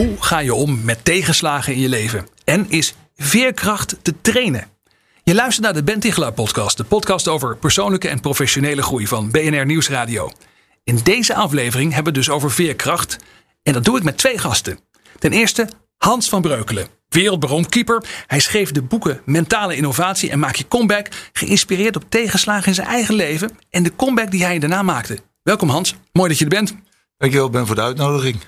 Hoe ga je om met tegenslagen in je leven? En is veerkracht te trainen? Je luistert naar de Ben podcast, de podcast over persoonlijke en professionele groei van BNR Nieuwsradio. In deze aflevering hebben we dus over veerkracht en dat doe ik met twee gasten. Ten eerste Hans van Breukelen, wereldberoemd keeper. Hij schreef de boeken Mentale Innovatie en Maak je Comeback, geïnspireerd op tegenslagen in zijn eigen leven en de comeback die hij daarna maakte. Welkom Hans, mooi dat je er bent. Dankjewel Ben voor de uitnodiging.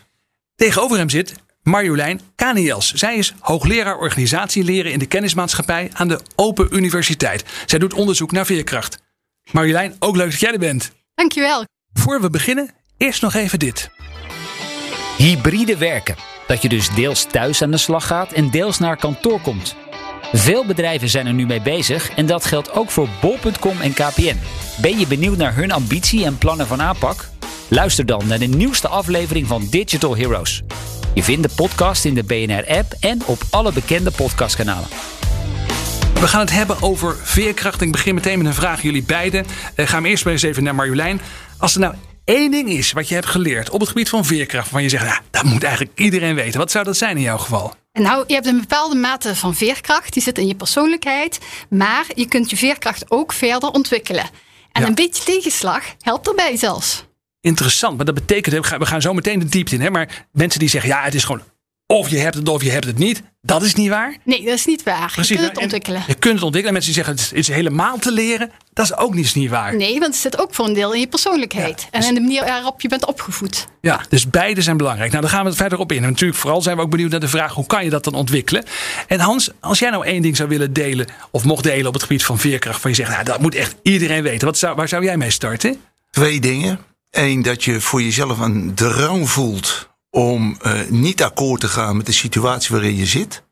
Tegenover hem zit Marjolein Kaniels. Zij is hoogleraar organisatieleren in de kennismaatschappij aan de Open Universiteit. Zij doet onderzoek naar veerkracht. Marjolein, ook leuk dat jij er bent. Dankjewel. Voor we beginnen, eerst nog even dit. Hybride werken. Dat je dus deels thuis aan de slag gaat en deels naar kantoor komt. Veel bedrijven zijn er nu mee bezig en dat geldt ook voor bol.com en KPN. Ben je benieuwd naar hun ambitie en plannen van aanpak? Luister dan naar de nieuwste aflevering van Digital Heroes. Je vindt de podcast in de BNR-app en op alle bekende podcastkanalen. We gaan het hebben over veerkracht. Ik begin meteen met een vraag aan jullie beiden. Uh, gaan we eerst maar eens even naar Marjolein. Als er nou één ding is wat je hebt geleerd op het gebied van veerkracht, waarvan je zegt, ja, dat moet eigenlijk iedereen weten. Wat zou dat zijn in jouw geval? Nou, je hebt een bepaalde mate van veerkracht, die zit in je persoonlijkheid. Maar je kunt je veerkracht ook verder ontwikkelen. En Ja. een beetje tegenslag helpt erbij zelfs. Interessant, maar dat betekent, we gaan- zo meteen de diepte in. Hè? Maar mensen die zeggen, ja, het is gewoon of je hebt het of je hebt het niet. Dat is niet waar. Nee, dat is niet waar. je kunt het en ontwikkelen. Je kunt het ontwikkelen. En mensen die zeggen, het is helemaal te leren. Dat is ook niet, niet waar. Nee, want het zit ook voor een deel in je persoonlijkheid. Ja, en dus- in de manier waarop je bent opgevoed. Ja, dus beide zijn belangrijk. Nou, daar gaan we het verder op in. En natuurlijk, vooral zijn we ook benieuwd naar de vraag: hoe kan je dat dan ontwikkelen? En Hans, als jij nou één ding zou willen delen, of mocht delen op het gebied van veerkracht, van je zegt, nou, dat moet echt iedereen weten. Wat zou, waar zou jij mee starten? Twee dingen. Eén, dat je voor jezelf een drang voelt om eh, niet akkoord te gaan met de situatie waarin je zit.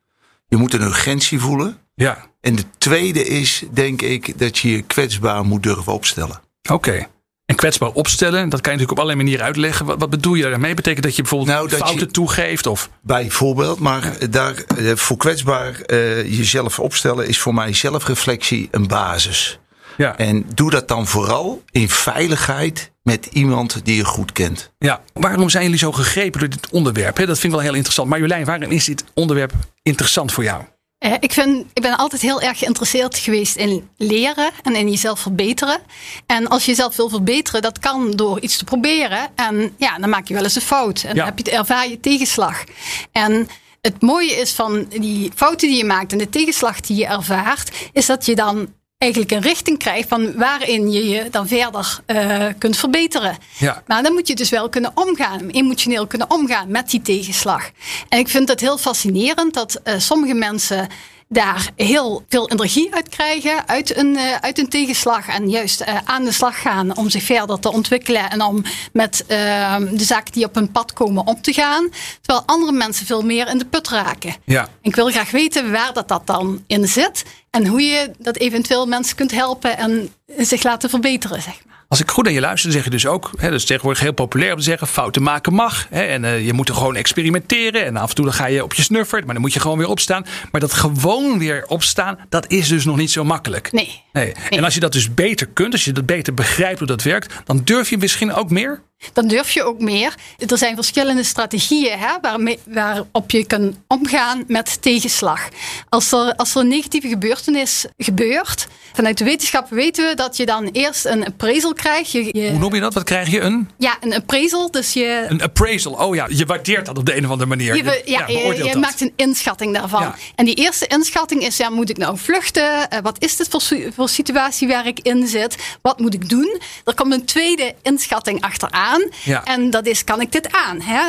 Je moet een urgentie voelen. Ja, En de tweede is, denk ik, dat je je kwetsbaar moet durven opstellen. oké. En kwetsbaar opstellen, dat kan je natuurlijk op allerlei manieren uitleggen. Wat, wat bedoel je daarmee? Betekent dat je bijvoorbeeld Nou, dat fouten je- toegeeft? Of, Bijvoorbeeld, maar daar, eh, voor kwetsbaar eh, jezelf opstellen is voor mij zelfreflectie een basis. Ja, En doe dat dan vooral in veiligheid met iemand die je goed kent. ja. Waarom zijn jullie zo gegrepen door dit onderwerp? Dat vind ik wel heel interessant. Marjolein, waarom is dit onderwerp interessant voor jou? Eh, ik, vind, ik ben altijd heel erg geïnteresseerd geweest in leren en in jezelf verbeteren. En als je jezelf wil verbeteren, dat kan door iets te proberen. En ja, dan maak je wel eens een fout. En Ja. dan heb je, ervaar je tegenslag. En het mooie is van die fouten die je maakt en de tegenslag die je ervaart, is dat je dan eigenlijk een richting krijgt van waarin je je dan verder eh, kunt verbeteren. Ja. Maar dan moet je dus wel kunnen omgaan, emotioneel kunnen omgaan met die tegenslag. En ik vind het heel fascinerend dat eh, sommige mensen daar heel veel energie uit krijgen, uit een, eh, uit een tegenslag. En juist aan de slag gaan om zich verder te ontwikkelen en om met de zaken die op hun pad komen om te gaan. Terwijl andere mensen veel meer in de put raken. Ja. Ik wil graag weten waar dat, dat dan in zit. En hoe je dat eventueel mensen kunt helpen en zich laten verbeteren, zeg maar. Als ik goed naar je luister, dan zeg je dus ook, hè, dat is tegenwoordig heel populair om te zeggen, fouten maken mag. Hè, en eh, je moet er gewoon experimenteren. En af en toe dan ga je op je snuffert, maar dan moet je gewoon weer opstaan. Maar dat gewoon weer opstaan, dat is dus nog niet zo makkelijk. Nee. Nee. En als je dat dus beter kunt, als je dat beter begrijpt hoe dat werkt, dan durf je misschien ook meer. Dan durf je ook meer. Er zijn verschillende strategieën hè, waarmee, waarop je kan omgaan met tegenslag. Als er, als er een negatieve gebeurtenis gebeurt, vanuit de wetenschap weten we dat je dan eerst een appraisal krijgt. Je, je- Hoe noem je dat? Wat krijg je? Een, ja, een appraisal. Dus je, een appraisal. Oh ja, je waardeert dat op de een of andere manier. je, be- ja, je, maakt een inschatting daarvan. Ja. En die eerste inschatting is, ja, moet ik nou vluchten? Eh, wat is dit voor, voor situatie waar ik in zit? Wat moet ik doen? Er komt een tweede inschatting achteraan. Aan. Ja. En dat is, kan ik dit aan? Hè?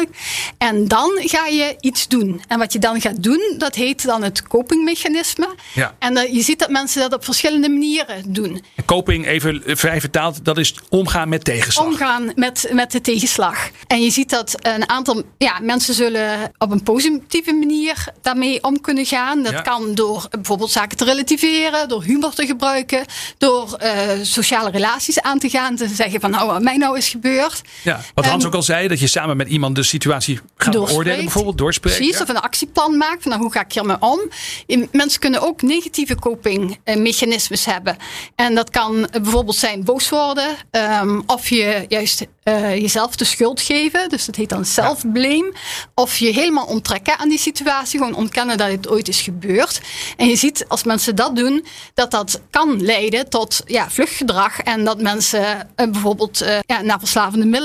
En dan ga je iets doen. En wat je dan gaat doen, dat heet dan het copingmechanisme. Ja. En eh, je ziet dat mensen dat op verschillende manieren doen. Coping, even eh, vrij vertaald, dat is omgaan met tegenslag. Omgaan met, met de tegenslag. En je ziet dat een aantal ja, mensen zullen op een positieve manier daarmee om kunnen gaan. Dat Ja. kan door bijvoorbeeld zaken te relativeren, door humor te gebruiken, door eh, sociale relaties aan te gaan. Te zeggen van nou, wat mij nou is gebeurd. Ja, wat Hans En- ook al zei, dat je samen met iemand de situatie gaat beoordelen, bijvoorbeeld doorspreken. Precies, Ja. of een actieplan maakt van nou, hoe ga ik hiermee om. En Mensen kunnen ook negatieve copingmechanismes hebben. En dat kan bijvoorbeeld zijn boos worden, ehm, of je juist eh, jezelf de schuld geven. Dus dat heet dan self-blame. Of je helemaal onttrekken aan die situatie, gewoon ontkennen dat het ooit is gebeurd. En je ziet als mensen dat doen, dat dat kan leiden tot ja, vluchtgedrag. En dat mensen eh, bijvoorbeeld eh, ja, naar verslavende middelen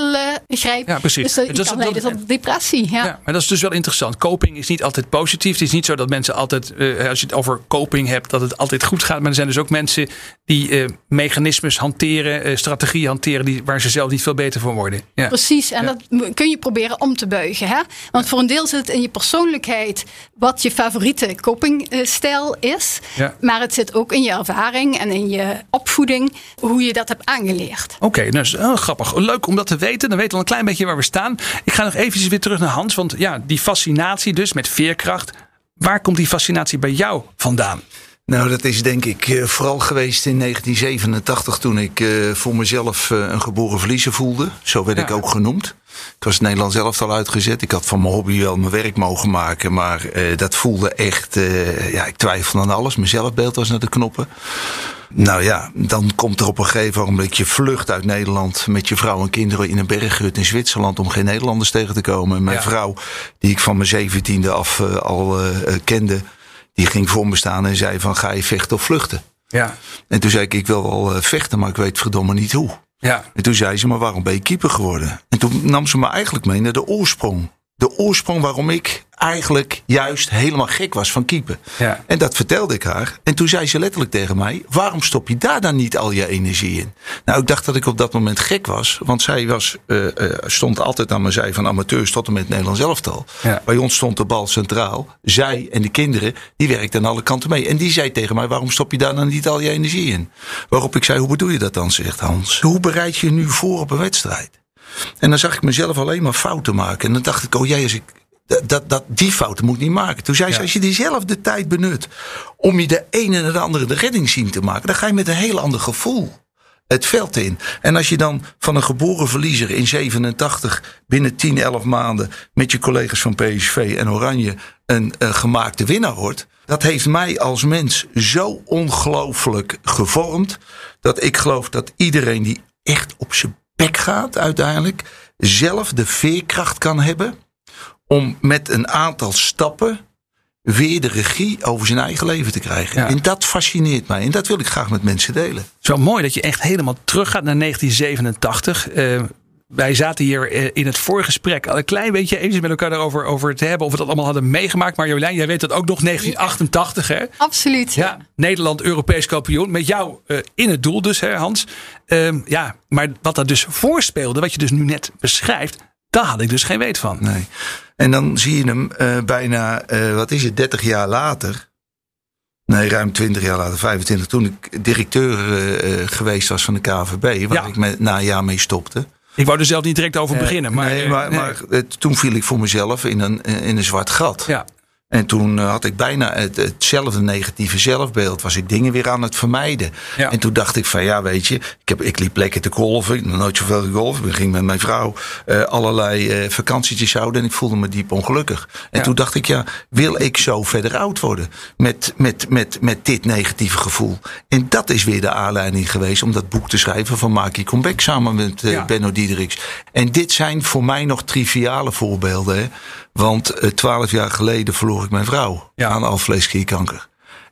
grijpen. Ja, precies. Dus dat, dat- kan leiden tot depressie. Ja. Ja, maar dat is dus wel interessant. Coping is niet altijd positief. Het is niet zo dat mensen altijd, eh, als je het over coping hebt, dat het altijd goed gaat. Maar er zijn dus ook mensen die eh, mechanismes hanteren, eh, strategieën hanteren, die, waar ze zelf niet veel beter van worden. Ja. Precies, en Ja. dat kun je proberen om te buigen. Hè? Want voor een deel zit het in je persoonlijkheid wat je favoriete copingstijl is. Ja. Maar het zit ook in je ervaring en in je opvoeding, hoe je dat hebt aangeleerd. Oké, nou, dat is grappig. Leuk om dat te weten. Dan weten we al een klein beetje waar we staan. Ik ga nog eventjes weer terug naar Hans. Want ja, die fascinatie dus met veerkracht. Waar komt die fascinatie bij jou vandaan? Nou, dat is denk ik eh, vooral geweest in 1987 toen ik eh, voor mezelf eh, een geboren verliezer voelde. Zo werd Ja. ik ook genoemd. Ik was het Nederlands zelf al uitgezet. Ik had van mijn hobby wel mijn werk mogen maken. Maar dat voelde echt, ja, ik twijfelde aan alles. Mijn zelfbeeld was naar de knoppen. Nou ja, dan komt er op een gegeven moment je vlucht uit Nederland met je vrouw en kinderen in een berghut in Zwitserland om geen Nederlanders tegen te komen. En mijn Ja. vrouw, die ik van mijn zeventiende af al kende, die ging voor me staan en zei van ga je vechten of vluchten? Ja, En toen zei ik, ik wil wel eh, vechten, maar ik weet verdomme niet hoe. ja, En toen zei ze, maar waarom ben je keeper geworden? En toen nam ze me eigenlijk mee naar de oorsprong. De oorsprong waarom ik eigenlijk juist helemaal gek was van keeper. ja. En dat vertelde ik haar. En toen zei ze letterlijk tegen mij: Waarom stop je daar dan niet al je energie in? Nou, ik dacht dat ik op dat moment gek was. Want zij was, eh, eh, stond altijd aan mijn zij van amateurs tot en met Nederlands elftal. Ja. Bij ons stond de bal centraal. Zij en de kinderen, die werkten aan alle kanten mee. En die zei tegen mij: Waarom stop je daar dan niet al je energie in? Waarop ik zei: Hoe bedoel je dat dan? Zegt Hans. Hoe bereid je je nu voor op een wedstrijd? En dan zag ik mezelf alleen maar fouten maken. En dan dacht ik: Oh jee, als ik dat, dat, die fouten moet ik niet maken. Toen zei ze, Ja. als je diezelfde tijd benut om je de ene en de andere de redding zien te maken, dan ga je met een heel ander gevoel het veld in. En als je dan van een geboren verliezer in 87 binnen 10, 11 maanden met je collega's van PSV en Oranje een gemaakte winnaar wordt, dat heeft mij als mens zo ongelooflijk gevormd dat ik geloof dat iedereen die echt op zijn bek gaat uiteindelijk zelf de veerkracht kan hebben om met een aantal stappen weer de regie over zijn eigen leven te krijgen. Ja. En dat fascineert mij. En dat wil ik graag met mensen delen. Wel mooi dat je echt helemaal teruggaat naar 1987. Eh, wij zaten hier eh, in het voorgesprek al een klein beetje eventjes met elkaar daarover over te hebben. Of we dat allemaal hadden meegemaakt. Maar Jolijn, jij weet dat ook nog 1988 hè? Absoluut. Ja, Nederland Europees kampioen. Met jou eh, in het doel dus, hè, Hans. Ehm, ja, maar wat dat dus voorspeelde, wat je dus nu net beschrijft, daar had ik dus geen weet van. Nee. En dan zie je hem eh, bijna, eh, wat is het, 30 jaar later. Nee, ruim 20 jaar later, 25. Toen ik directeur geweest was van de KVB. Waar Ja. ik met, na een jaar mee stopte. Ik wou er zelf niet direct over beginnen. Maar, nee, eh, maar, maar eh, toen viel ik voor mezelf in een, in een zwart gat. Ja, En toen eh, had ik bijna het, hetzelfde negatieve zelfbeeld. Was ik dingen weer aan het vermijden. Ja. En toen dacht ik van ja, weet je, ik, heb, ik liep lekker te golven. Ik heb nooit zoveel gegolfd. Ik ging met mijn vrouw eh, allerlei eh, vakantietjes houden. En ik voelde me diep ongelukkig. En Ja. toen dacht ik ja, wil ik zo verder oud worden? Met, met, met, met dit negatieve gevoel. En dat is weer de aanleiding geweest om dat boek te schrijven van Maak je comeback samen met Ja. Benno Diederiks. En dit zijn voor mij nog triviale voorbeelden. Hè? Want eh, twaalf jaar geleden verloor ik mijn vrouw Ja. aan alvleesklierkanker.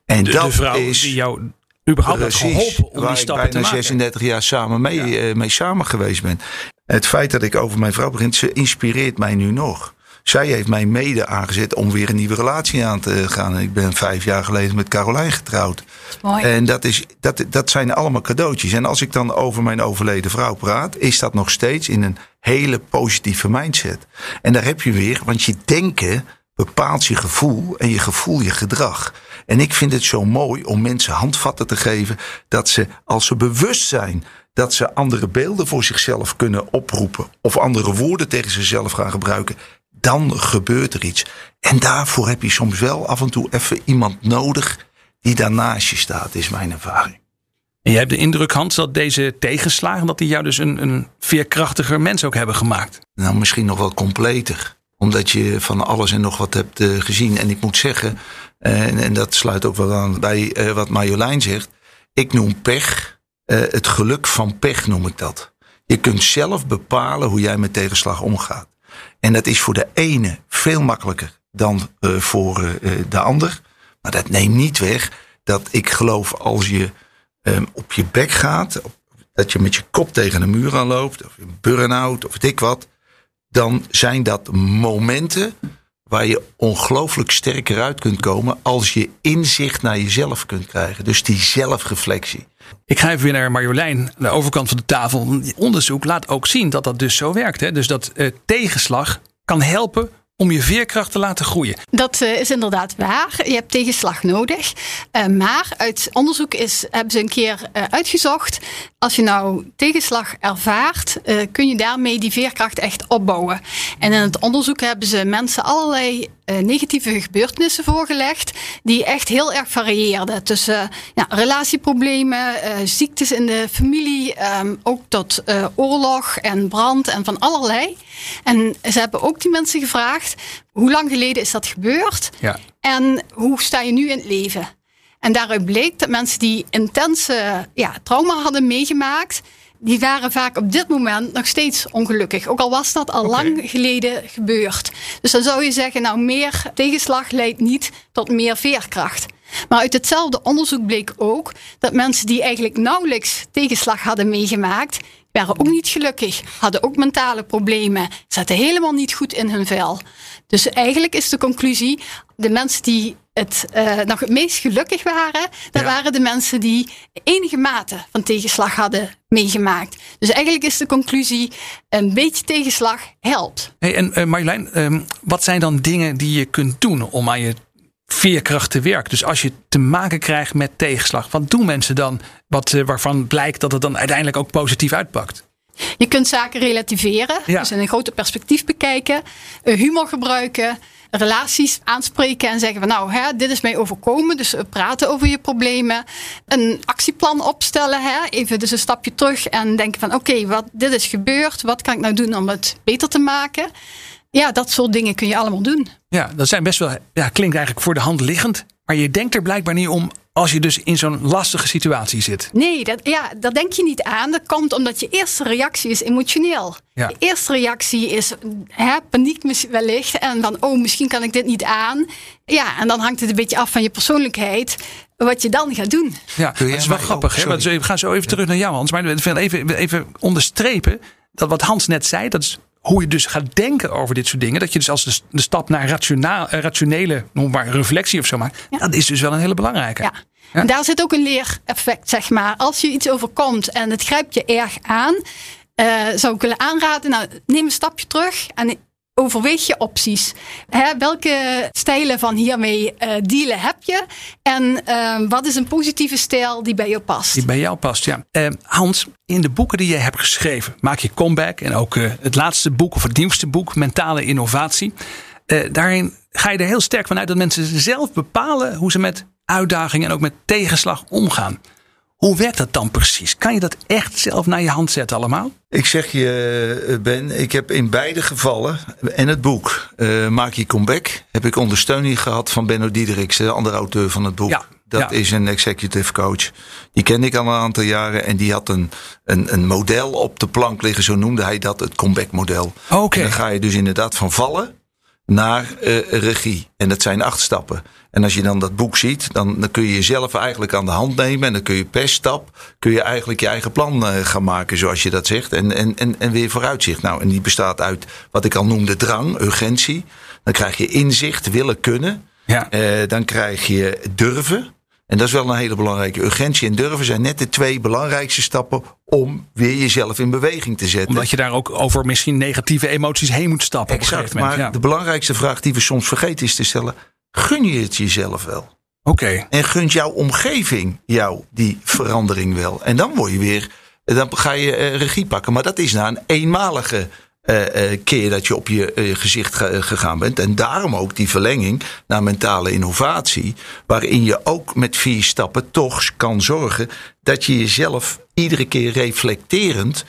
En de, dat de vrouw is die jou überhaupt heeft precies geholpen om waar die ik stappen te bijna maken. 36 jaar samen mee, eh, mee samen geweest ben. Het feit dat ik over mijn vrouw begin, ze inspireert mij nu nog. Zij heeft mij mede aangezet om weer een nieuwe relatie aan te gaan. Ik ben vijf jaar geleden met Carolijn getrouwd. Mooi. En dat, is, dat, dat zijn allemaal cadeautjes. En als ik dan over mijn overleden vrouw praat, is dat nog steeds in een hele positieve mindset. En daar heb je weer, want je denken bepaalt je gevoel en je gevoel je gedrag. En ik vind het zo mooi om mensen handvatten te geven dat ze, als ze bewust zijn dat ze andere beelden voor zichzelf kunnen oproepen of andere woorden tegen zichzelf gaan gebruiken, dan gebeurt er iets. En daarvoor heb je soms wel af en toe even iemand nodig die daarnaast je staat, is mijn ervaring. En jij hebt de indruk, Hans, dat deze tegenslagen, dat die jou dus een, een veerkrachtiger mens ook hebben gemaakt. Nou, misschien nog wel completer. Omdat je van alles en nog wat hebt uh, gezien. En ik moet zeggen, uh, en, en, dat sluit ook wel aan bij uh, wat Marjolein zegt. Ik noem pech, het geluk van pech noem ik dat. Je kunt zelf bepalen hoe jij met tegenslag omgaat. En dat is voor de ene veel makkelijker dan voor de ander. Maar dat neemt niet weg dat ik geloof als je um, op je bek gaat, dat je met je kop tegen een muur aan loopt, of een burn-out of weet ik wat, dan zijn dat momenten waar je ongelooflijk sterker uit kunt komen als je inzicht naar jezelf kunt krijgen. Dus die zelfreflectie. Ik ga even weer naar Marjolein, de overkant van de tafel. Onderzoek laat ook zien dat dat dus zo werkt. Hè? Dus dat uh, tegenslag kan helpen om je veerkracht te laten groeien. Dat uh, is inderdaad waar. Je hebt tegenslag nodig. Uh, maar uit onderzoek is, hebben ze een keer uh, uitgezocht. Als je nou tegenslag ervaart, kun je daarmee die veerkracht echt opbouwen. En in het onderzoek hebben ze mensen allerlei negatieve gebeurtenissen voorgelegd. Die echt heel erg varieerden. Tussen relatieproblemen, ziektes in de familie. Um, ook tot oorlog en brand en van allerlei. En ze hebben ook die mensen gevraagd hoe lang geleden is dat gebeurd? Ja. En hoe sta je nu in het leven? En daaruit bleek dat mensen die intense ja, trauma hadden meegemaakt, die waren vaak op dit moment nog steeds ongelukkig. Ook al was dat al okay. lang geleden gebeurd. Dus dan zou je zeggen, nou meer tegenslag leidt niet tot meer veerkracht. Maar uit hetzelfde onderzoek bleek ook dat mensen die eigenlijk nauwelijks tegenslag hadden meegemaakt, waren ook niet gelukkig, hadden ook mentale problemen, zaten helemaal niet goed in hun vel. Dus eigenlijk is de conclusie, de mensen die het uh, nog het meest gelukkig waren, dat ja. waren de mensen die enige mate van tegenslag hadden meegemaakt. Dus eigenlijk is de conclusie, een beetje tegenslag helpt. Hey, en uh, Marjolein, um, wat zijn dan dingen die je kunt doen om aan je veerkracht te werken. Dus als je te maken krijgt met tegenslag, wat doen mensen dan wat, uh, waarvan blijkt dat het dan uiteindelijk ook positief uitpakt? Je kunt zaken relativeren, ja. dus in een groter perspectief bekijken, uh, humor gebruiken, relaties aanspreken en zeggen van nou, hè, dit is mij overkomen, dus praten over je problemen, een actieplan opstellen, hè, even dus een stapje terug en denken van oké, okay, wat dit is gebeurd, wat kan ik nou doen om het beter te maken? Ja, dat soort dingen kun je allemaal doen. Ja, dat zijn best wel, ja, klinkt eigenlijk voor de hand liggend. Maar je denkt er blijkbaar niet om als je dus in zo'n lastige situatie zit. Nee, dat, ja, dat denk je niet aan. Dat komt omdat je eerste reactie is emotioneel. Ja. De eerste reactie is hè, paniek wellicht. En dan, oh, misschien kan ik dit niet aan. Ja, en dan hangt het een beetje af van je persoonlijkheid. Wat je dan gaat doen. Ja, dat is wel grappig. Hè? We gaan zo even terug naar jou, Hans. Maar we willen even, even onderstrepen dat wat Hans net zei. Dat is hoe je dus gaat denken over dit soort dingen. Dat je dus als de, de stap naar rationaal, rationele noem maar, reflectie of zo maakt. Ja. Dat is dus wel een hele belangrijke. Ja. ja. En daar zit ook een leereffect, zeg maar. Als je iets overkomt en het grijpt je erg aan. Uh, zou ik willen aanraden, nou, neem een stapje terug en overweeg je opties. Hè, welke stijlen van hiermee uh, dealen heb je? En uh, wat is een positieve stijl die bij jou past? Die bij jou past, ja. Uh, Hans, in de boeken die je hebt geschreven, maak je comeback. En ook het laatste boek of het nieuwste boek, Mentale Innovatie. daarin ga je er heel sterk vanuit dat mensen zelf bepalen hoe ze met uitdagingen en ook met tegenslag omgaan. Hoe werkt dat dan precies? Kan je dat echt zelf naar je hand zetten allemaal? Ik zeg je, Ben, ik heb in beide gevallen, en het boek uh, Maak je comeback, heb ik ondersteuning gehad van Benno Diedericks, de andere auteur van het boek. Ja, dat ja. is een executive coach. Die kende ik al een aantal jaren en die had een, een, een model op de plank liggen, zo noemde hij dat, het comeback model. Oké. En dan ga je dus inderdaad van vallen naar uh, regie. En dat zijn acht stappen. En als je dan dat boek ziet, dan, dan kun je jezelf eigenlijk aan de hand nemen. En dan kun je per stap kun je eigenlijk je eigen plan uh, gaan maken, zoals je dat zegt. En, en, en, en weer vooruitzicht. Nou, en die bestaat uit wat ik al noemde drang, urgentie. Dan krijg je inzicht, willen, kunnen. Ja. Uh, dan krijg je durven. En dat is wel een hele belangrijke. Urgentie en durven zijn net de twee belangrijkste stappen om weer jezelf in beweging te zetten. Omdat je daar ook over misschien negatieve emoties heen moet stappen. Exact, moment, maar ja. de belangrijkste vraag die we soms vergeten is te stellen: gun je het jezelf wel? Oké. Okay. En gunt jouw omgeving jou die verandering wel? En dan word je weer, dan ga je uh, regie pakken. Maar dat is na een eenmalige keer dat je op je uh, gezicht ge gegaan bent. En daarom ook die verlenging naar mentale innovatie. Waarin je ook met vier stappen toch kan zorgen dat je jezelf iedere keer reflecterend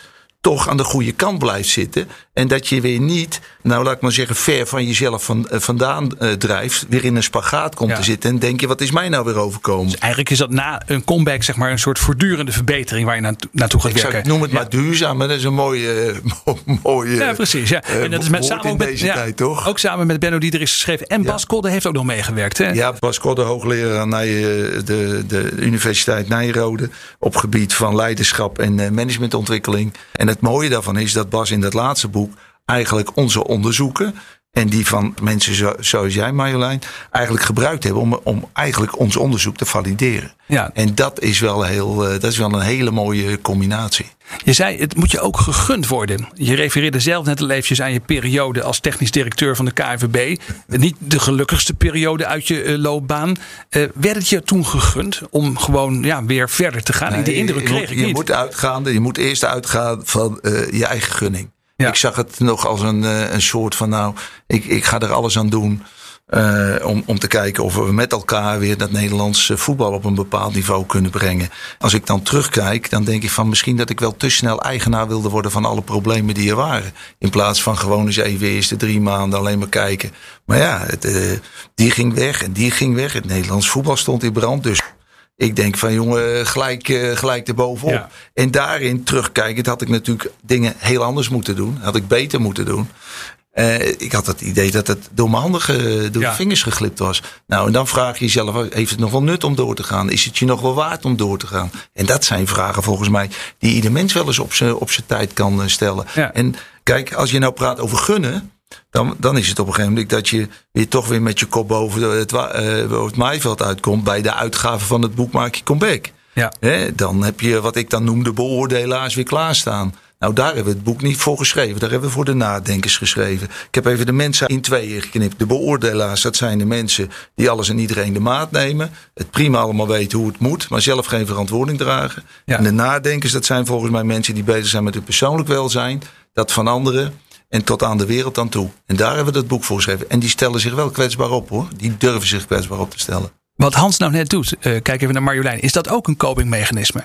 toch aan de goede kant blijft zitten. En dat je weer niet, nou laat ik maar zeggen, ver van jezelf van, uh, vandaan uh, drijft. Weer in een spagaat komt ja. te zitten. En denk je, wat is mij nou weer overkomen? Dus eigenlijk is dat na een comeback, zeg maar, een soort voortdurende verbetering waar je naartoe, naartoe gaat ik werken. Zou, noem het ja. maar duurzaam, maar dat is een mooie. Uh, mooie ja, precies. Ja. En dat is met, samen in met, deze ja, tijd, toch? Ook samen met Benno die er is geschreven. En Bas Kodde heeft ook nog meegewerkt. Hè? Ja, Bas Kodde, hoogleraar aan de, de, de Universiteit Nijrode. Op gebied van leiderschap en managementontwikkeling. En het mooie daarvan is dat Bas in dat laatste boek eigenlijk onze onderzoeken en die van mensen zo, zoals jij, Marjolein, eigenlijk gebruikt hebben om, om eigenlijk ons onderzoek te valideren. Ja. En dat is, wel heel, dat is wel een hele mooie combinatie. Je zei, het moet je ook gegund worden. Je refereerde zelf net al eventjes aan je periode als technisch directeur van de KNVB. Niet de gelukkigste periode uit je uh, loopbaan. Uh, werd het je toen gegund om gewoon ja, weer verder te gaan? Nee, de indruk kreeg je, ik je niet. Moet uitgaan, je moet eerst uitgaan van uh, je eigen gunning. Ja. Ik zag het nog als een, een soort van, nou, ik, ik ga er alles aan doen. Uh, om, om te kijken of we met elkaar weer dat Nederlandse voetbal op een bepaald niveau kunnen brengen. Als ik dan terugkijk, dan denk ik van misschien dat ik wel te snel eigenaar wilde worden van alle problemen die er waren. In plaats van gewoon eens even eerst de drie maanden alleen maar kijken. Maar ja, het, uh, die ging weg en die ging weg. Het Nederlands voetbal stond in brand. Dus ik denk van jongen, gelijk, uh, gelijk erbovenop. Ja. En daarin terugkijkend had ik natuurlijk dingen heel anders moeten doen. Had ik beter moeten doen. Uh, ik had het idee dat het door mijn handen, ge, door ja. de vingers geglipt was. Nou, en dan vraag je jezelf, heeft het nog wel nut om door te gaan? Is het je nog wel waard om door te gaan? En dat zijn vragen volgens mij die ieder mens wel eens op zijn op tijd kan stellen. Ja. En kijk, als je nou praat over gunnen, dan, dan is het op een gegeven moment dat je weer toch weer met je kop boven het, uh, het maaiveld uitkomt bij de uitgave van het boek Maak je Comeback. Ja. He, dan heb je wat ik dan noem de beoordelaars weer klaarstaan. Nou, daar hebben we het boek niet voor geschreven. Daar hebben we voor de nadenkers geschreven. Ik heb even de mensen in tweeën geknipt. De beoordelaars, dat zijn de mensen die alles en iedereen de maat nemen. Het prima allemaal weten hoe het moet, maar zelf geen verantwoording dragen. Ja. En de nadenkers, dat zijn volgens mij mensen die bezig zijn met hun persoonlijk welzijn. Dat van anderen en tot aan de wereld aan toe. En daar hebben we dat boek voor geschreven. En die stellen zich wel kwetsbaar op hoor. Die durven zich kwetsbaar op te stellen. Wat Hans nou net doet, uh, kijk even naar Marjolein. Is dat ook een copingmechanisme?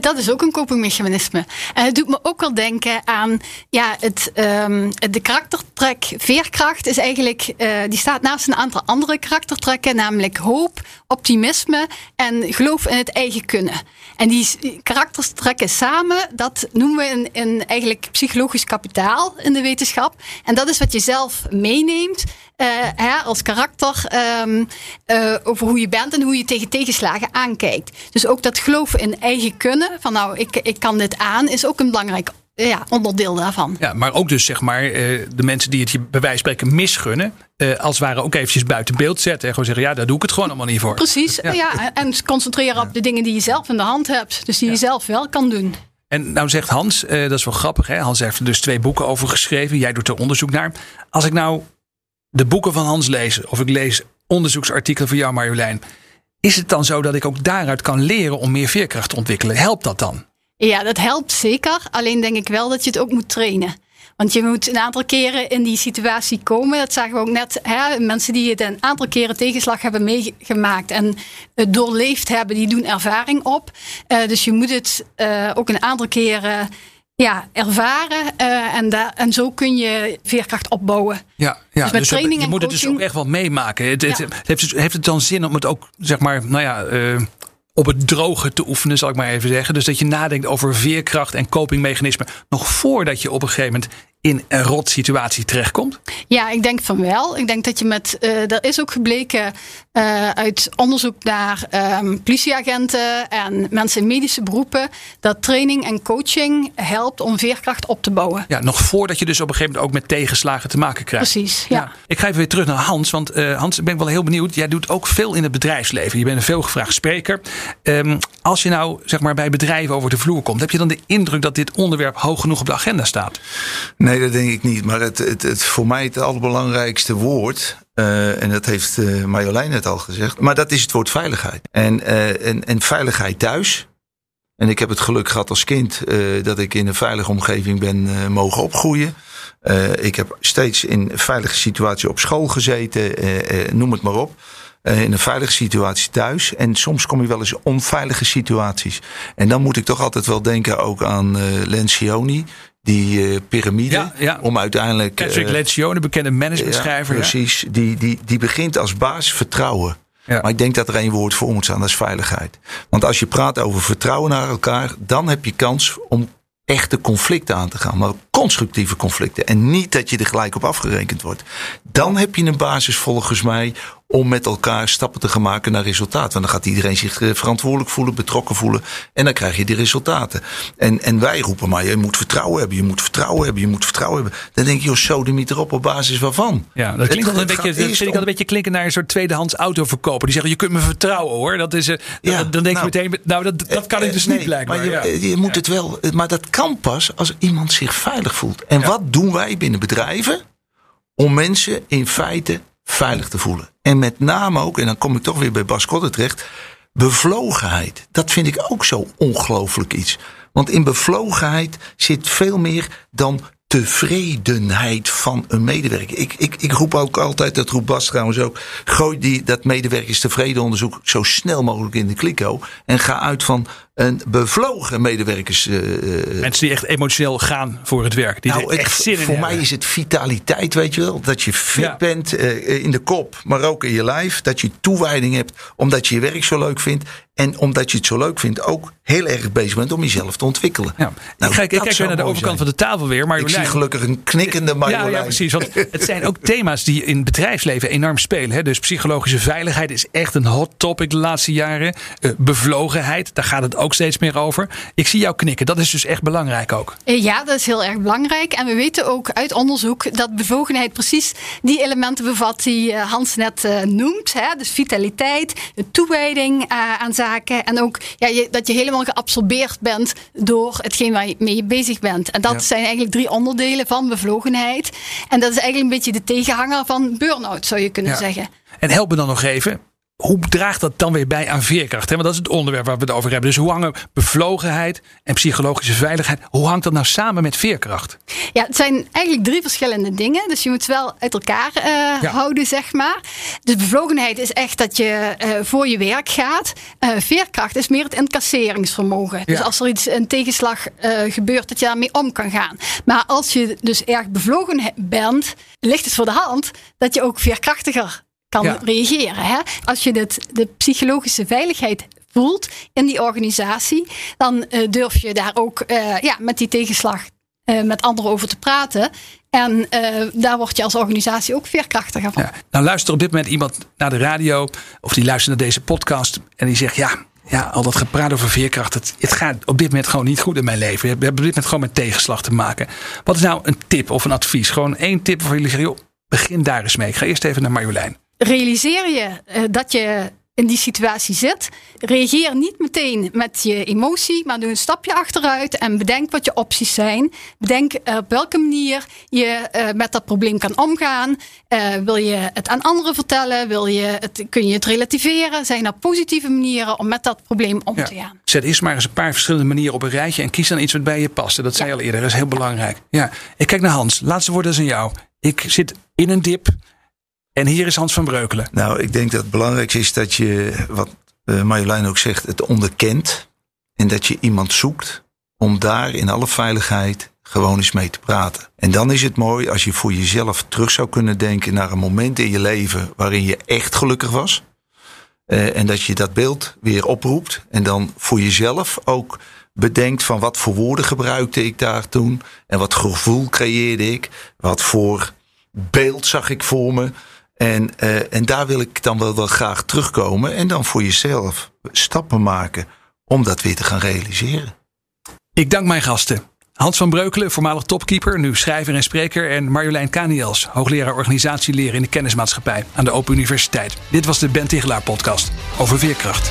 Dat is ook een copingmechanisme. En het doet me ook wel denken aan ja, het, um, de karaktertrek veerkracht is eigenlijk, uh, die staat naast een aantal andere karaktertrekken, namelijk hoop, optimisme en geloof in het eigen kunnen. En die karaktertrekken samen, dat noemen we een, een eigenlijk psychologisch kapitaal in de wetenschap. En dat is wat je zelf meeneemt uh, hè, als karakter um, uh, over hoe je bent en hoe je tegen tegenslagen aankijkt. Dus ook dat geloven in eigen kunnen, van nou, ik, ik kan dit aan, is ook een belangrijk ja, onderdeel daarvan. Ja, maar ook dus zeg maar uh, de mensen die het je bij wijze van spreken misgunnen, uh, als het ware ook eventjes buiten beeld zetten. En gewoon zeggen, ja, daar doe ik het gewoon allemaal niet voor. Precies, ja. ja en concentreren op de dingen die je zelf in de hand hebt. Dus die je zelf wel kan doen. En nou zegt Hans, uh, dat is wel grappig, hè? Hans heeft er dus twee boeken over geschreven. Jij doet er onderzoek naar. Als ik nou de boeken van Hans lees, of ik lees onderzoeksartikelen van jou, Marjolein. Is het dan zo dat ik ook daaruit kan leren om meer veerkracht te ontwikkelen? Helpt dat dan? Ja, dat helpt zeker. Alleen denk ik wel dat je het ook moet trainen. Want je moet een aantal keren in die situatie komen. Dat zagen we ook net. Hè? Mensen die het een aantal keren tegenslag hebben meegemaakt en het doorleefd hebben, die doen ervaring op. Uh, dus je moet het uh, ook een aantal keren ja, ervaren. Uh, en, da- en zo kun je veerkracht opbouwen. Ja, ja. Dus met dus training je moet het dus ook echt wel meemaken. Het, heeft, het- heeft het dan zin om het ook, zeg maar, nou ja, eh, op het droge te oefenen, zal ik maar even zeggen. Dus dat je nadenkt over veerkracht en copingmechanismen. Nog voordat je op een gegeven moment in een rot situatie terechtkomt? Ja, ik denk van wel. Ik denk dat je met. Uh, er is ook gebleken uh, uit onderzoek naar um, politieagenten en mensen in medische beroepen. dat training en coaching helpt om veerkracht op te bouwen. Ja, nog voordat je dus op een gegeven moment ook met tegenslagen te maken krijgt. Precies. Ja. ja. Ik ga even weer terug naar Hans. Want uh, Hans, ik ben wel heel benieuwd. Jij doet ook veel in het bedrijfsleven. Je bent een veelgevraagd spreker. Um, als je nou zeg maar bij bedrijven over de vloer komt, heb je dan de indruk dat dit onderwerp hoog genoeg op de agenda staat? Nee, dat denk ik niet. Maar het, het, het voor mij het allerbelangrijkste woord. Uh, en dat heeft uh, Marjolein net al gezegd. Maar dat is het woord veiligheid. En, uh, en, en veiligheid thuis. En ik heb het geluk gehad als kind dat ik in een veilige omgeving ben mogen opgroeien. ik heb steeds in een veilige situatie op school gezeten, noem het maar op. in een veilige situatie thuis. En soms kom je wel eens onveilige situaties. En dan moet ik toch altijd wel denken ook aan Lencioni die uh, piramide. Ja, ja. Om uiteindelijk. Patrick uh, Lencioni, bekende managementschrijver. Ja, precies. Die, die, die begint als baas vertrouwen. Maar ik denk dat er één woord voor moet staan, dat is veiligheid. Want als je praat over vertrouwen naar elkaar, dan heb je kans om echte conflicten aan te gaan. Maar constructieve conflicten. En niet dat je er gelijk op afgerekend wordt. Dan heb je een basis volgens mij om met elkaar stappen te gaan maken naar resultaat. Want dan gaat iedereen zich eh, verantwoordelijk voelen, betrokken voelen. En dan krijg je die resultaten. En, en wij roepen maar, je moet vertrouwen hebben, je moet vertrouwen hebben, je moet vertrouwen hebben. Dan denk je, joh, zo de niet op op basis waarvan. Ja, dat klinkt altijd een beetje, dat vind ik een beetje klinken naar een soort tweedehands autoverkoper. Die zeggen, je kunt me vertrouwen hoor. Dat is, uh, ja, dan denk nou, je meteen, nou dat, dat kan ik dus niet blijkbaar. Maar je, ja. je moet het wel, maar dat kan pas als iemand zich veilig voelt. En wat doen wij binnen bedrijven? Om mensen in feite veilig te voelen. En met name ook, en dan kom ik toch weer bij Bas Kotter terecht, bevlogenheid. Dat vind ik ook zo ongelooflijk iets. Want in bevlogenheid zit veel meer dan tevredenheid van een medewerker. Ik, ik, ik roep ook altijd, dat roept Bas trouwens ook, gooi die, dat medewerkers tevreden onderzoek zo snel mogelijk in de kliko. En ga uit van een bevlogen medewerkers. Uh, Mensen die echt emotioneel gaan voor het werk. Die nou, echt zin voor mij is het vitaliteit, weet je wel. Dat je fit bent uh, in de kop, maar ook in je lijf. Dat je toewijding hebt omdat je je werk zo leuk vindt. En omdat je het zo leuk vindt, ook heel erg bezig bent om jezelf te ontwikkelen. Ja. Nou, ik kijk, ik kijk weer naar de overkant zijn. van de tafel weer. Maar ik zie gelukkig een knikkende Marjolein. Ja, ja, precies. Want het zijn ook thema's die in het bedrijfsleven enorm spelen. Hè. Dus psychologische veiligheid is echt een hot topic de laatste jaren. Uh, bevlogenheid, daar gaat het ook steeds meer over. Ik zie jou knikken. Dat is dus echt belangrijk ook. Eh, ja, dat is heel erg belangrijk. En we weten ook uit onderzoek dat bevlogenheid precies die elementen bevat die eh, Hans net noemt. Hè. Dus vitaliteit, de toewijding aan zaken en ook ja, je, dat je helemaal geabsorbeerd bent door hetgeen waar je mee bezig bent. En dat zijn eigenlijk drie onderdelen van bevlogenheid. En dat is eigenlijk een beetje de tegenhanger van burn-out, zou je kunnen zeggen. En help me dan nog even hoe draagt dat dan weer bij aan veerkracht? Want dat is het onderwerp waar we het over hebben. Dus hoe hangen bevlogenheid en psychologische veiligheid, hoe hangt dat nou samen met veerkracht? Ja, het zijn eigenlijk drie verschillende dingen. Dus je moet wel uit elkaar uh, houden, zeg maar. Dus bevlogenheid is echt dat je uh, voor je werk gaat. Uh, veerkracht is meer het incasseringsvermogen. Dus als er iets, een tegenslag gebeurt, dat je daarmee om kan gaan. Maar als je dus erg bevlogen bent, ligt het voor de hand dat je ook veerkrachtiger kan reageren. Hè? Als je het, de psychologische veiligheid voelt in die organisatie, dan uh, durf je daar ook uh, ja, met die tegenslag uh, met anderen over te praten. En daar word je als organisatie ook veerkrachtiger van. Ja. Nou luistert op dit moment iemand naar de radio of die luistert naar deze podcast en die zegt ja. Ja, al dat gepraat over veerkracht. Het, het gaat op dit moment gewoon niet goed in mijn leven. We hebben op dit moment gewoon met tegenslag te maken. Wat is nou een tip of een advies? Gewoon één tip voor jullie zeggen, joh, begin daar eens mee. Ik ga eerst even naar Marjolein realiseer je uh, dat je in die situatie zit. Reageer niet meteen met je emotie, maar doe een stapje achteruit en bedenk wat je opties zijn. Bedenk uh, op welke manier je uh, met dat probleem kan omgaan. wil je het aan anderen vertellen? Wil je het, kun je het relativeren? Zijn er positieve manieren om met dat probleem om te gaan? Zet eerst maar eens een paar verschillende manieren op een rijtje en kies dan iets wat bij je past. Dat zei je al eerder, dat is heel belangrijk. Ja, ik kijk naar Hans. Laatste woord is aan jou. Ik zit in een dip. En hier is Hans van Breukelen. Nou, ik denk dat het belangrijkste is dat je, wat uh, Marjolein ook zegt, het onderkent. En dat je iemand zoekt om daar in alle veiligheid gewoon eens mee te praten. En dan is het mooi als je voor jezelf terug zou kunnen denken naar een moment in je leven waarin je echt gelukkig was. Uh, en dat je dat beeld weer oproept. En dan voor jezelf ook bedenkt van wat voor woorden gebruikte ik daar toen. En wat gevoel creëerde ik. Wat voor beeld zag ik voor me. En, uh, en daar wil ik dan wel, wel graag terugkomen. En dan voor jezelf stappen maken om dat weer te gaan realiseren. Ik dank mijn gasten. Hans van Breukelen, voormalig topkeeper, nu schrijver en spreker. En Marjolein Kaniels, hoogleraar organisatieleren in de kennismaatschappij aan de Open Universiteit. Dit was de Ben Tigelaar podcast over veerkracht.